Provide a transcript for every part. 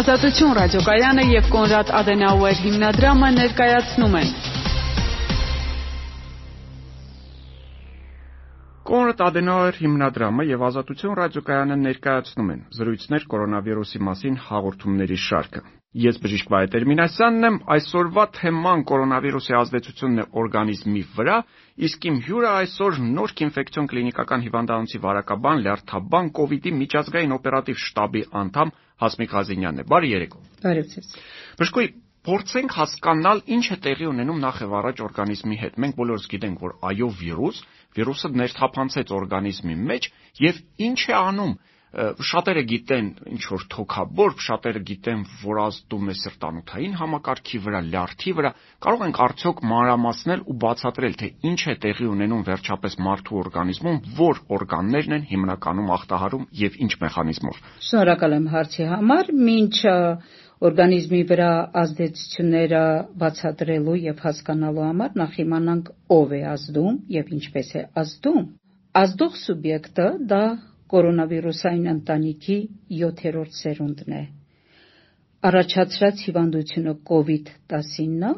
Ազատություն ռադիոկայանը եւ Կոնրադ Ադենաուեր հիմնադրամը ներկայացնում են Կոնրադ Ադենաուեր հիմնադրամը եւ Ազատություն ռադիոկայանը ներկայացնում են զրույցներ կորոնավիրուսի մասին հաղորդումների շարքը։ Ես բժիշկ Վահե Մինասյանն եմ, այսօրվա թեման կորոնավիրուսի ազդեցությունն է օրգանիզմի վրա, իսկ իմ հյուրը այսօր Նորք ինֆեկցիոն կլինիկական հիվանդանոցի վարակաբան, լյարդաբան, կ ូវ իդի միջազգային օպերատիվ շտաբի անդամ Հասմիկ Ղազենյանն է։ Բարի երեկո։ Բարև ձեզ։ Բժշկուի փորձենք հասկանալ ինչ է տեղի ունենում նախ եւ առաջ օրգանիզմի հետ։ Մենք բոլորս գիտենք, որ այո վիրուս, վիրուսը ներթափանցեց օրգանիզմի մեջ եւ ինչ է անում շատերը գիտեն ինչ որ թոքաբոր, շատերը գիտեն, որ ազդում է սրտանոթային համակարգի վրա, լյարդի վրա։ Կարող ենք արդյոք մանրամասնել ու բացատրել, թե ինչ է տեղի ունենում վերջապես մարդու օրգանիզմում, որ օրգաններն են հիմնականում ախտահարում եւ ինչ մեխանիզմով։ Շնորհակալ եմ հարցի համար։ Մինչ օրգանիզմի վրա ազդեցությունները բացատրելու եւ հասկանալու համար նախ իմանանք ով է ազդում եւ ինչպես է ազդում։ Ազդող սուբյեկտը դա կորոնավիրուսային ընտանիքի 7-րդ սերունդն է։ Առաջացրած հիվանդությունը COVID-19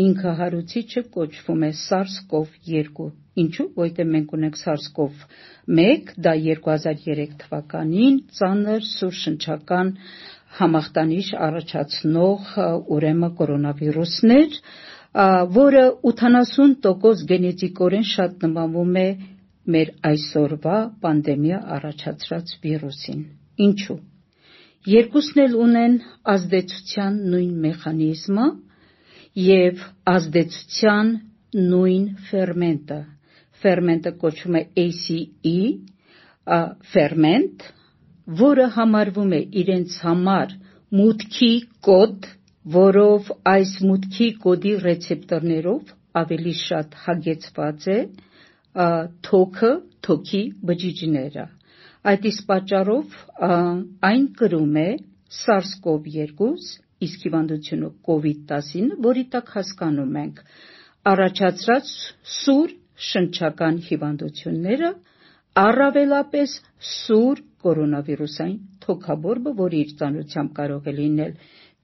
ինքը հարուցիչը կոչվում է SARS-CoV-2։ Ինչու՞, որտեղ մենք ունենք SARS-CoV-1, դա 2003 թվականին ծանր սուր շնչական համախտանիշ առաջացնող ուրեմն կորոնավիրուսն էր, որը 80% գենետիկորեն շատ նմանվում է մեր այսօրվա պանդեմիա առաջացրած վիրուսին։ Ինչու՞։ Երկուսն էլ ունեն ազդեցության նույն մեխանիզմը եւ ազդեցության նույն ֆերմենտը։ Ֆերմենտը կոչվում է ACE, ֆերմենտ, որը համարվում է իրենց համար մուտքի կոդ, որով այս մուտքի կոդի ռեցեպտորներով ավելի շատ հագեցված է թոքը, թոքի բջիջները։ Այդ իսկ պատճառով այն կրում է SARS-CoV-2, իսկ հիվանդությունը COVID-19, որի տակ հասկանում ենք առաջացրած սուր շնչական հիվանդությունները, առավելապես սուր կորոնավիրուսային թոքաբորբը, որը իր ծանրությամբ կարող է լինել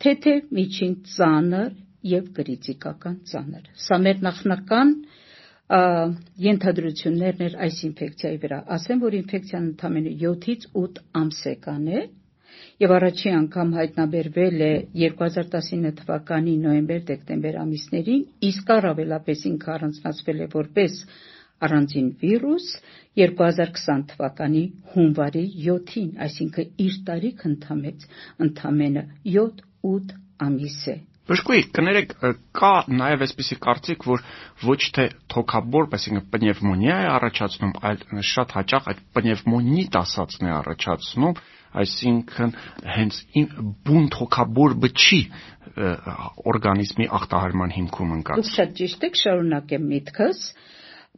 թեթև, միջին, ծանր եւ կրիտիկական ծանր։ Սա մեր նախնական ենթադրություններն էր այս ինֆեկցիայի վրա։ Ասեմ, որ ինֆեկցիան ընդամենը 7-ից 8 ամս է եւ առաջին անգամ հայտնաբերվել է 2019 թվականի նոյեմբեր-դեկտեմբեր ամիսներին, իսկ առավելապես ինքը առանձնացվել է որպես առանձին վիրուս 2020 թվականի հունվարի 7-ին, այսինքն իր տարիք ընդամեց ընդամենը 7-8 ամիս է։ Բժշկուի, կներեք, կա նաև այսպիսի կարծիք, որ ոչ թե թոքաբորբ, այսինքն պնևմոնիա է առաջացնում, այլ շատ հաճախ այդ պնևմոնիտ ասածն է առաջացնում, այսինքն հենց բուն թոքաբորբը չի օրգանիզմի ախտահարման հիմքում ընկած։ Դուք շատ ճիշտ եք, շարունակեմ միտքս։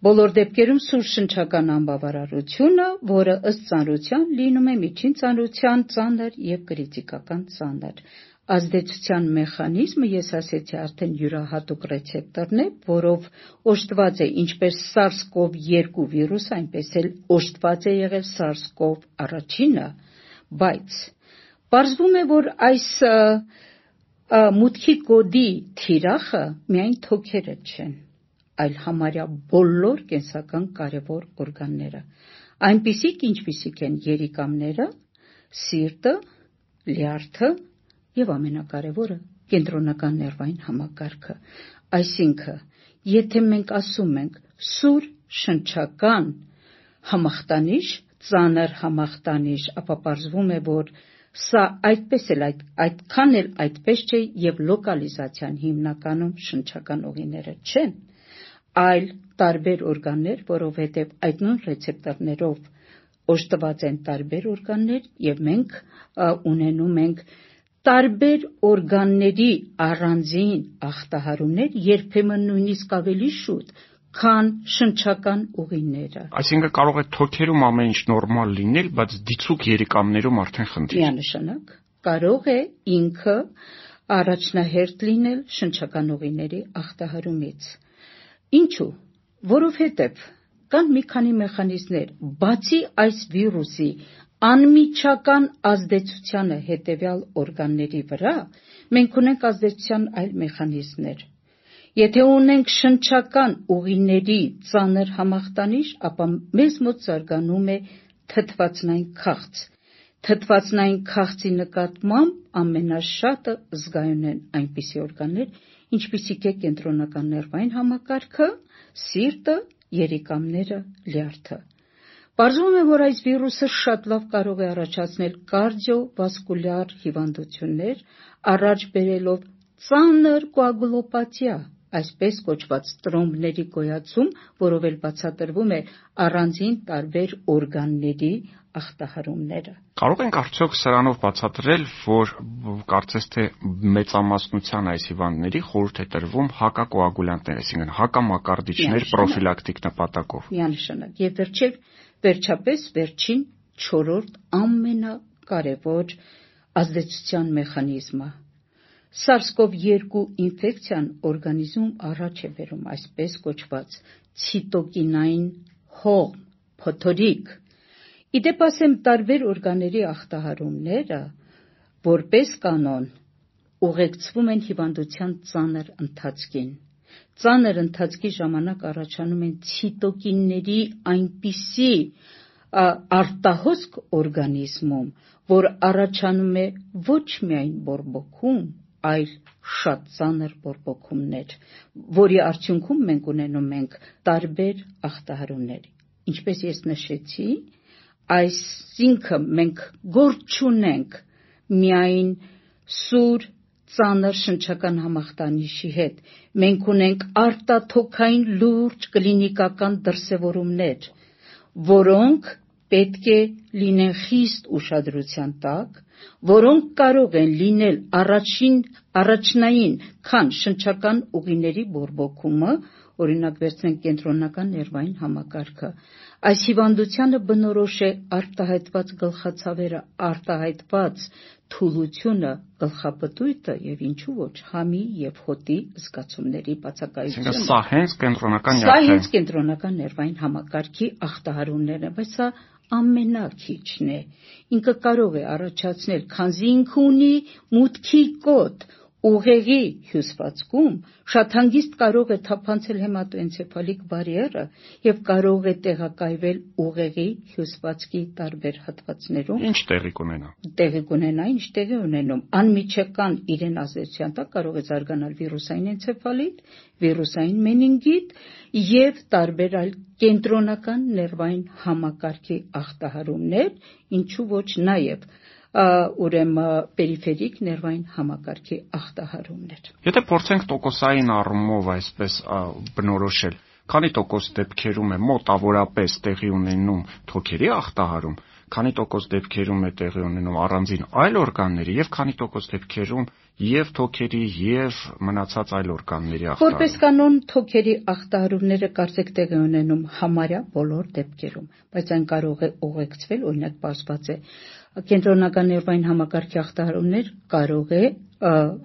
Բոլոր դեպքերում սուր շնչական անբավարարությունը, որը ըստ ծանրության լինում է միջին ծանրության ծանր եւ կրիտիկական ծանր։ Ազդեցության մեխանիզմը ես ասեցի արդեն յուրահատուկ ռեցեպտորն է, որով օժտված է ինչպես SARS-CoV-2 վիրուսը, այնպես էլ օժտված է եղել SARS-CoV առաջինը, բայց Պարզվում է, որ այս մուտքի կոդի թիրախը միայն թոքերը չեն, այլ համարյա բոլոր կենսական կարևոր օրգանները, այնպիսիք, ինչպիսիք են երիկամները, սիրտը, լյարդը եւ ամենակարևորը կենտրոնական ներվային համակարգը։ Այսինքն, եթե մենք ասում ենք սուր շնչական համախտանիշ, ծանր համախտանիշ, ապա պարզվում է, որ սա այդպես էլ այդ այդքան էլ այդպես չէ եւ լոկալիզացիան հիմնականում շնչական ուղիները չեն, այլ տարբեր օրգաններ, որովհետեւ այդ նույն ռեցեպտորներով օժտված են տարբեր օրգաններ եւ մենք ունենում ենք տարբեր օրգանների առանձին ախտահարումներ, երբեմն նույնիսկ ավելի շուտ, քան շնչական ուղիները։ Այսինքն կարող է թոքերում ամեն ինչ նորմալ լինել, բայց դիցուկ երիկամներում արդեն խնդիր։ Միանշանակ կարող է ինքը առաջնահերթ լինել շնչական ուղիների ախտահարումից։ Ինչու՞։ Որովհետև կան մի քանի մեխանիզմներ, բացի այս վիրուսի անմիջական ազդեցության է հետևյալ օրգանների վրա, մենք ունենք ազդեցության այլ մեխանիզմներ։ Եթե ունենք շնչական ուղիների ծանր համախտանիշ, ապա մեզ մոտ զարգանում է թթվածնային քաղց։ Թթվածնային քաղցի նկատմամբ ամենաշատը զգայուն են այնպիսի օրգաններ, ինչպիսիք է կենտրոնական ներվային համակարգը, սիրտը, երիկամները, լյարդը։ Պարզվում է, որ այս վիրուսը շատ լավ կարող է առաջացնել կարդիովասկուլյար հիվանդություններ, առաջ բերելով ծանր կոագուլոպաթիա, այսպես կոչված տրոմբների գոյացում, որով էլ բացատրվում է առանձին տարբեր օրգանների ախտահարումները։ Կարող ենք արդյոք սրանով բացատրել, որ կարծես թե մեծամասնության այս հիվանդների խորհուրդ է տրվում հակակոագուլյանտներ, այսինքն հակամակարդիչներ պրոֆիլակտիկ նպատակով։ Միանշանակ։ Եվ վերջել վերջապես վերջին 4-րդ ամենակարևոր ազդեցության մեխանիզմը SARS-CoV-2 ինֆեկցիան օրգանիզմում առաջ է բերում այսպես կոչված ցիտոկինային հող փոթորիկ։ Իդեպ ասեմ տարբեր օրգանների ախտահարումները որպես կանոն ուղեկցվում են հիվանդության ծանր ընթացքին։ Ծանր ընթացքի ժամանակ առաջանում են ցիտոկինների այնպիսի արտահոսք օրգանիզմում, որ առաջանում է ոչ միայն բորբոքում, այլ շատ ծանր բորբոքումներ, որի արդյունքում մենք ունենում ենք տարբեր ախտահարումներ։ Ինչպես ես նշեցի, այսինքն մենք գործ չունենք միայն սուր ծանր շնչական համախտանիշի հետ։ Մենք ունենք արտաթոքային լուրջ կլինիկական դրսևորումներ, որոնք պետք է լինեն խիստ ուշադրության տակ, որոնք կարող են լինել առաջին առաջնային, քան շնչական ուղիների բորբոքումը, օրինակ վերցնենք կենտրոնական ներվային համակարգը։ Այս հիվանդությանը բնորոշ է արտահայտված գլխացավերը, արտահայտված թուլությունը, գլխապտույտը եւ ինչու ոչ համի եւ հոտի զգացումների բացակայությունը։ Սա հենց կենտրոնական Սա հենց կենտրոնական ներվային համակարգի ախտահարումներն են, բայց սա ամենակիչն է։ Ինքը կարող է առաջացնել, քանզի ինքը ունի մուտքի կոդ, ուղեղի հյուսվածքում շատ հանգիստ կարող է թափանցել հեմատոենցեֆալիկ բարիերը եւ կարող է տեղակայվել ուղեղի հյուսվածքի տարբեր հատվածներում։ Ինչ տեղի կունենա։ Տեղի կունենա, ինչ տեղի ունենում։ Անմիջական իրեն ազդեցության տակ կարող է զարգանալ վիրուսային էնցեֆալիտ, վիրուսային մենինգիտ եւ տարբեր այլ կենտրոնական ներվային համակարգի ախտահարումներ, ինչու ոչ նաեւ ուրեմն պերիֆերիկ ներվային համակարգի ախտահարումներ։ Եթե փորձենք տոկոսային առումով այսպես բնորոշել, քանի տոկոս դեպքերում է մոտավորապես տեղի ունենում թոքերի ախտահարում, քանի տոկոս դեպքերում է տեղի ունենում առանձին այլ օրգանների եւ քանի տոկոս դեպքերում եւ թոքերի եւ մնացած այլ օրգանների ախտահարում։ Որպես կանոն թոքերի ախտահարումները կարծեք տեղի ունենում համարյա բոլոր դեպքերում, բայց այն կարող է ուղեկցվել, օրինակ, բացված է կենտրոնական ներվային համակարգի ախտահարումներ կարող է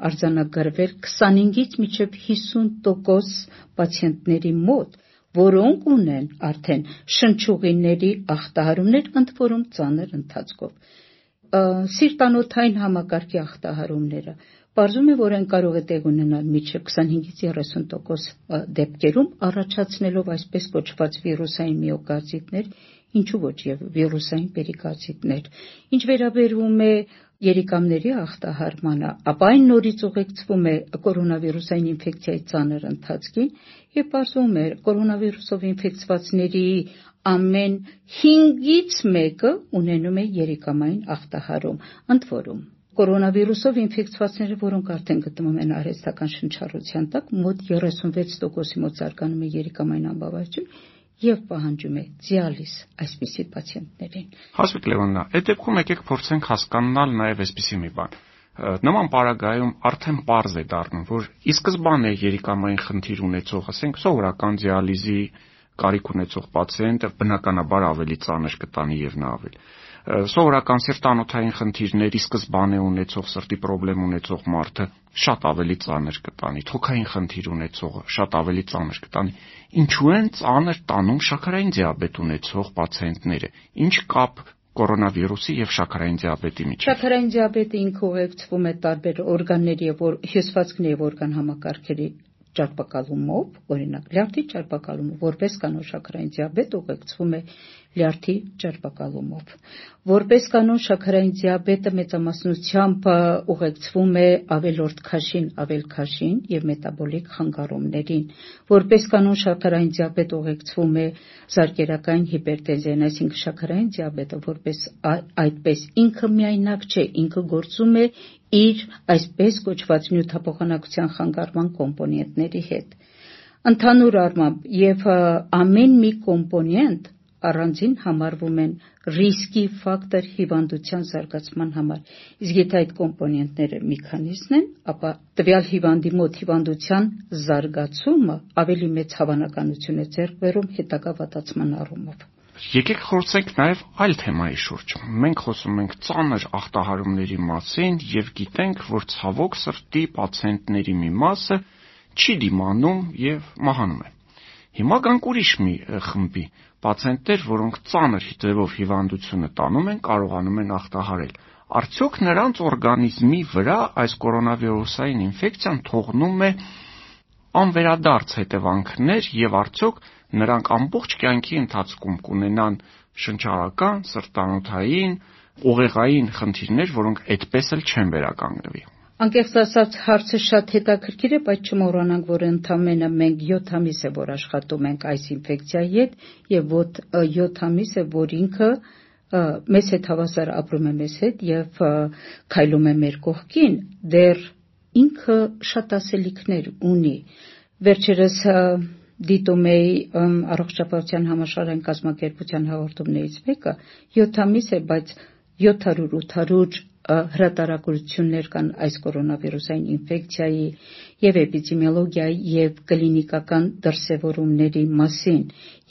արձանագրվել 25-ից մինչև 50% պացիենտների մոտ, որոնք ունեն արդեն շնչուղիների ախտահարումներ, ընդ որում ծանր ընթացքով։ Սիրտանոթային համակարգի ախտահարումները Պարզում է, որ այն կարող է տեղ ունենալ միջև 25-ից 30% դեպքերում, առաջացնելով այսպես կոչված վիրուսային միոկարդիտներ, ինչու ոչ եւ վիրուսային պերիկարդիտներ։ Ինչ վերաբերում է երիկամների ախտահարմանը, ապա այն նորից ուղեկցվում է կորոնավիրուսային ինֆեկցիայի ծանր ընթացքին եւ բարձվում է կորոնավիրուսով ինֆեկցվածների ամեն 5-ից մեկը ունենում է երիկամային ախտահարում։ Ընդ որում Կորոնավիրուսով ինֆեկցվածները, որոնք արդեն գտնվում են արհեստական շնչառության տակ, մոտ 36%-ի մոտ զարգանում է երիկամային անբավարարություն եւ պահանջում է դիալիզ այսպիսի պացիենտներին։ Հասմիկ Լևոննա, այդ դեպքում եկեք փորձենք հասկանալ նաեւ այսպիսի մի բան նման պարագայում արդեն པարզ է դառնում, որ ի սկզբանե երիկամային խնդիր ունեցող, ասենք, սովորական դիալիզի կարիք ունեցող պացիենտը բնականաբար ավելի ծանր կտանի եւ նա ավելի սովորական սիրտանոթային խնդիրների սկզբանե ունեցող սրտի խնդրեմ ունեցող մարդը շատ ավելի ծանր կտանի, թոքային խնդիր ունեցողը շատ ավելի ծանր կտանի։ Ինչու են ծանր տանում շաքարային դիաբետ ունեցող պացիենտները։ Ինչ կապ կորոնավիրուսի եւ շաքարային դիաբետի միջեւ։ Շաքարային դիաբետը ինքը ուղեկցվում է տարբեր օրգանների եւ հյուսվածքների եւ օրգան համակարգերի ճարպակալումով, օրինակ լյարդի ճարպակալումը, որպես կանոն շաքարային դիաբետ ուղեկցվում է լյարդի ճարպակալումով։ Որպես կանոն շաքարային դիաբետը մեծամասնությամբ ուղեկցվում է ավելորդ քաշին, ավելքաշին եւ մետաբոլիկ խանգարումներին։ Որպես կանոն շաքարային դիաբետ ուղեկցվում է զարկերակային հիպերտենզիան, այսինքն շաքարային դիաբետը որպես այդպես ինքը միայնակ չէ, ինքը գործում է իր այսպես կոչված նյութափոխանակության խանգարման կոմպոնենտների հետ։ Ընդհանուր առմամբ եւ ամեն մի կոմպոնենտ առանձին համարվում են ռիսկի ֆակտոր հիվանդության զարգացման համար։ Իսկ եթե այդ կոմպոնենտները մի քանիսն են, ապա տվյալ հիվանդի մոտ հիվանդության զարգացումը ավելի մեծ հավանականություն է ձեռք բերում հետագա վատացման առումով։ Եկեք խոսենք նաև այլ թեմայի շուրջ։ Մենք խոսում ենք ծանր ախտահարումների մասին եւ գիտենք, որ ցավոք սրտի պացիենտների մի մասը չի դիմանում եւ մահանում է։ Հիմա գանք ուրիշ մի խմբի պացիենտներ, որոնք ծանր հիթերով հիվանդությունը տանում են, կարողանում են ախտահարել։ Արդյոք նրանց օրգանիզմի վրա այս կորոնավիրուսային ինֆեկցիան թողնում է անվերադարձ հետևանքներ եւ արդյոք նրանք ամբողջ կյանքի ընթացքում կունենան շնչառական, սրտանոթային, ուղեղային խնդիրներ, որոնք այդպես էլ չեն վերականգնվի։ Անկեղծ ասած հարցը շատ հետաքրքիր է, բայց չմոռանանք, որ ընդամենը մենք 7 ամիս է որ աշխատում ենք այս ինֆեկցիայի հետ եւ 7 ամիս է որ ինքը մեզ հետ հավասար ապրում է մեզ հետ եւ քայլում է մեր կողքին, դեռ ինքը շատ ասելիքներ ունի։ Վերջերս դիտում էի առողջապահության համաշխարհային կազմակերպության հաղորդումներից մեկը 7 ամիս է, բայց 700-800 հրատարակություններ կան այս կորոնավիրուսային ինֆեկցիայի եւ էպիդեմիոլոգիայի եւ կլինիկական դրսեւորումների մասին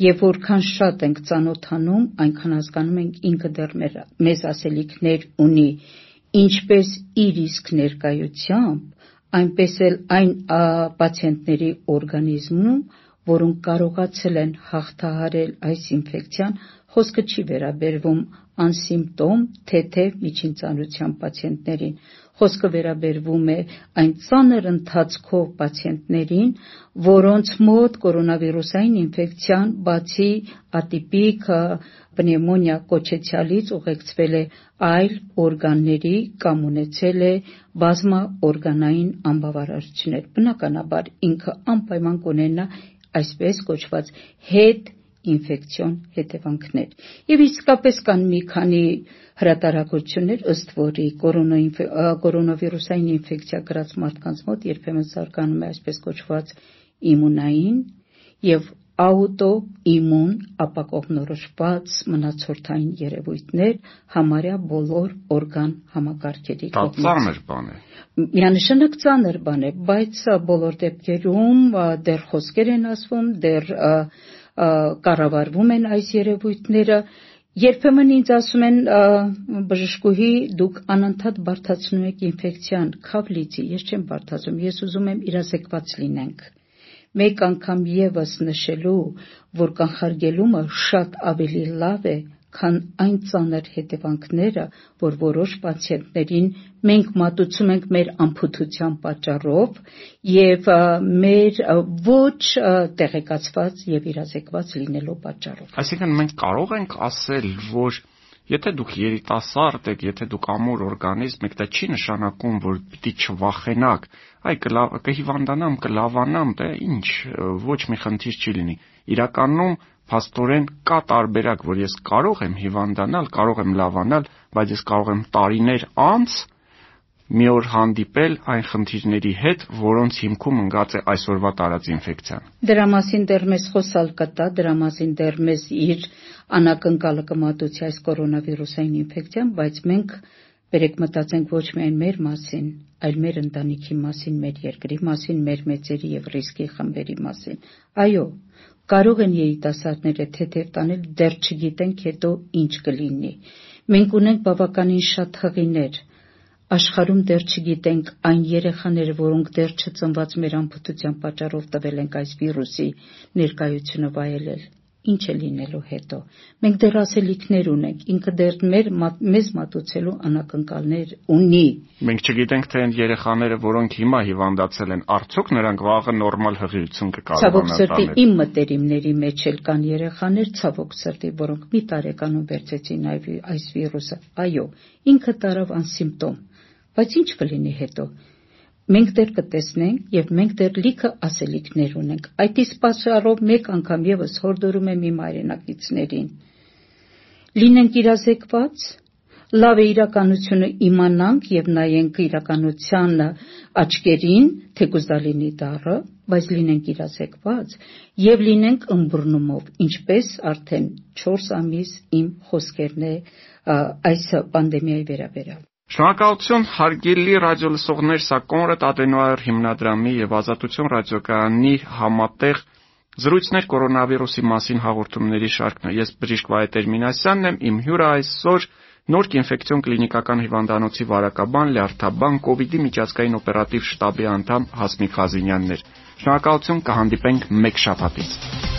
եւ որքան շատ ենք ծանոթանում, այնքան հասկանում ենք ինքը դեռ մեզ ասելիքներ ունի ինչպես իր իսկ ներկայությամբ, այնպես էլ այն պացիենտների օրգանիզմում, որոնք կարողացել են հաղթահարել այս ինֆեկցիան, խոսքը չի վերաբերվում անսիմպտոմ թեթև միջին ծանրության պացիենտներին։ Խոսքը վերաբերվում է այն ծանր ընթացքով պացիենտներին, որոնց մոտ կորոնավիրուսային ինֆեկցիան բացի ատիպիկ պնևմոնիա կոչեցյալից ուղեկցվել է այլ օրգանների կամ ունեցել է բազմաօրգանային անբավարարություններ։ Բնականաբար ինքը անպայման կունենա այսպես կոչված հետ ինֆեկցիոն հետևանքներ։ Եվ իսկապես կան մի քանի հրատարակություններ, ըստ որի կորոնավիրուսային ինֆեկցիա գրած մարդկանց մոտ երբեմն զարգանում է այսպես կոչված իմունային եւ աուտոիմուն ապակողմնորոշված մնացորդային երևույթներ համարյա բոլոր օրգան համակարգերի կողմից։ Դա ծանր բան է։ Միանշանակ ծանր բան է, բայց բոլոր դեպքերում դեռ խոսքեր են ասվում, դեռ կառավարվում են այս երևույթները Երբեմն ինձ ասում են բժշկուհի դուք անընդհատ բարթացնում եք ինֆեկցիան, քավ լիցի, ես չեմ բարթացում, ես ուզում եմ իրազեկված լինենք։ Մեկ անգամ եւս նշելու, որ կանխարգելումը շատ ավելի լավ է, քան այն ծանր հետևանքները, որ որոշ պացիենտներին մենք մատուցում ենք մեր անփութության պատճառով եւ մեր ոչ տեղեկացված եւ իրազեկված լինելու պատճառով։ Այսինքն մենք կարող ենք ասել, որ Եթե դուք երիտասարդ եք, եթե դուք ամուր օրգանիզմ եք, դա չի նշանակում, որ պիտի չվախենաք։ Այ կհիվանդանամ, կլավանամ, դա ինչ, ոչ մի խնդիր չի լինի։ Իրականում փաստորեն կա տարբերակ, որ ես կարող եմ հիվանդանալ, կարող եմ լավանալ, բայց ես կարող եմ տարիներ անց մի օր հանդիպել այն խնդիրների հետ, որոնց հիմքում ընկած է այսօրվա տարած ինֆեկցիան։ Դրա մասին դեռ մեզ խոսալ կտա, դրա մասին դեռ մեզ իր անակնկալը կմատուցի այս կորոնավիրուսային ինֆեկցիան, բայց մենք Բերեք մտածենք ոչ միայն մեր մասին, այլ մեր ընտանիքի մասին, մեր երկրի մասին, մեր մեծերի եւ ռիսկի խմբերի մասին։ Այո, կարող են երիտասարդները թեթև տանել, դեռ չգիտենք հետո ինչ կլինի։ Մենք ունենք բավականին շատ հղիներ, աշխարհում դեռ չգիտենք այն երեխաները, որոնք դեռ չծնված մեր անփութության պատճառով տվել ենք այս վիրուսի ներկայությունը վայելել։ ինչ է լինելու հետո։ Մենք դեռ ասելիքներ ունենք, ինքը դեռ մեր մեզ մատուցելու անակնկալներ ունի։ Մենք չգիտենք, թե այն երեխաները, որոնք հիմա հիվանդացել են, արդյոք նրանք վաղը նորմալ հղիություն կկարողանան Ցավոք սրտի իմ մտերիմների մեջ էլ կան երեխաներ, ցավոք սրտի, որոնք մի տարեկանում վերցեցին այս վիրուսը։ Այո, ինքը տարավ անսիմպտոմ, բայց ինչ կլինի հետո մենք դեռ կտեսնենք եւ մենք դեռ լիքը ասելիքներ ունենք։ Այդ իսկ պատճառով մեկ անգամ եւս հորդորում եմ իմ հայրենակիցներին։ Լինենք իրազեկված, լավ է իրականությունը իմանանք եւ նայենք իրականությանը աչքերին, թեկուզ դա լինի դառը, բայց լինենք իրազեկված եւ լինենք ըմբռնումով, ինչպես արդեն 4 ամիս իմ խոսքերն է այս պանդեմիայի վերաբերյալ։ Շնորհակալություն հարգելի ռադիոլսողներ, սա Կոնրադ Ադենոյար հիմնադրամի եւ Ազատություն ռադիոկայանի համատեղ զրույցներ կորոնավիրուսի մասին հաղորդումների շարքն է։ Ես բժիշկ Վահե Մինասյանն եմ, իմ հյուրը այսօր Նորք ինֆեկցիոն կլինիկական հիվանդանոցի վարակաբան, វ իդի միջազգային օպերատիվ շտաբի անդամ Հասմիկ Խազինյանն էր։ Շնորհակալություն, կհանդիպենք մեկ շաբաթից։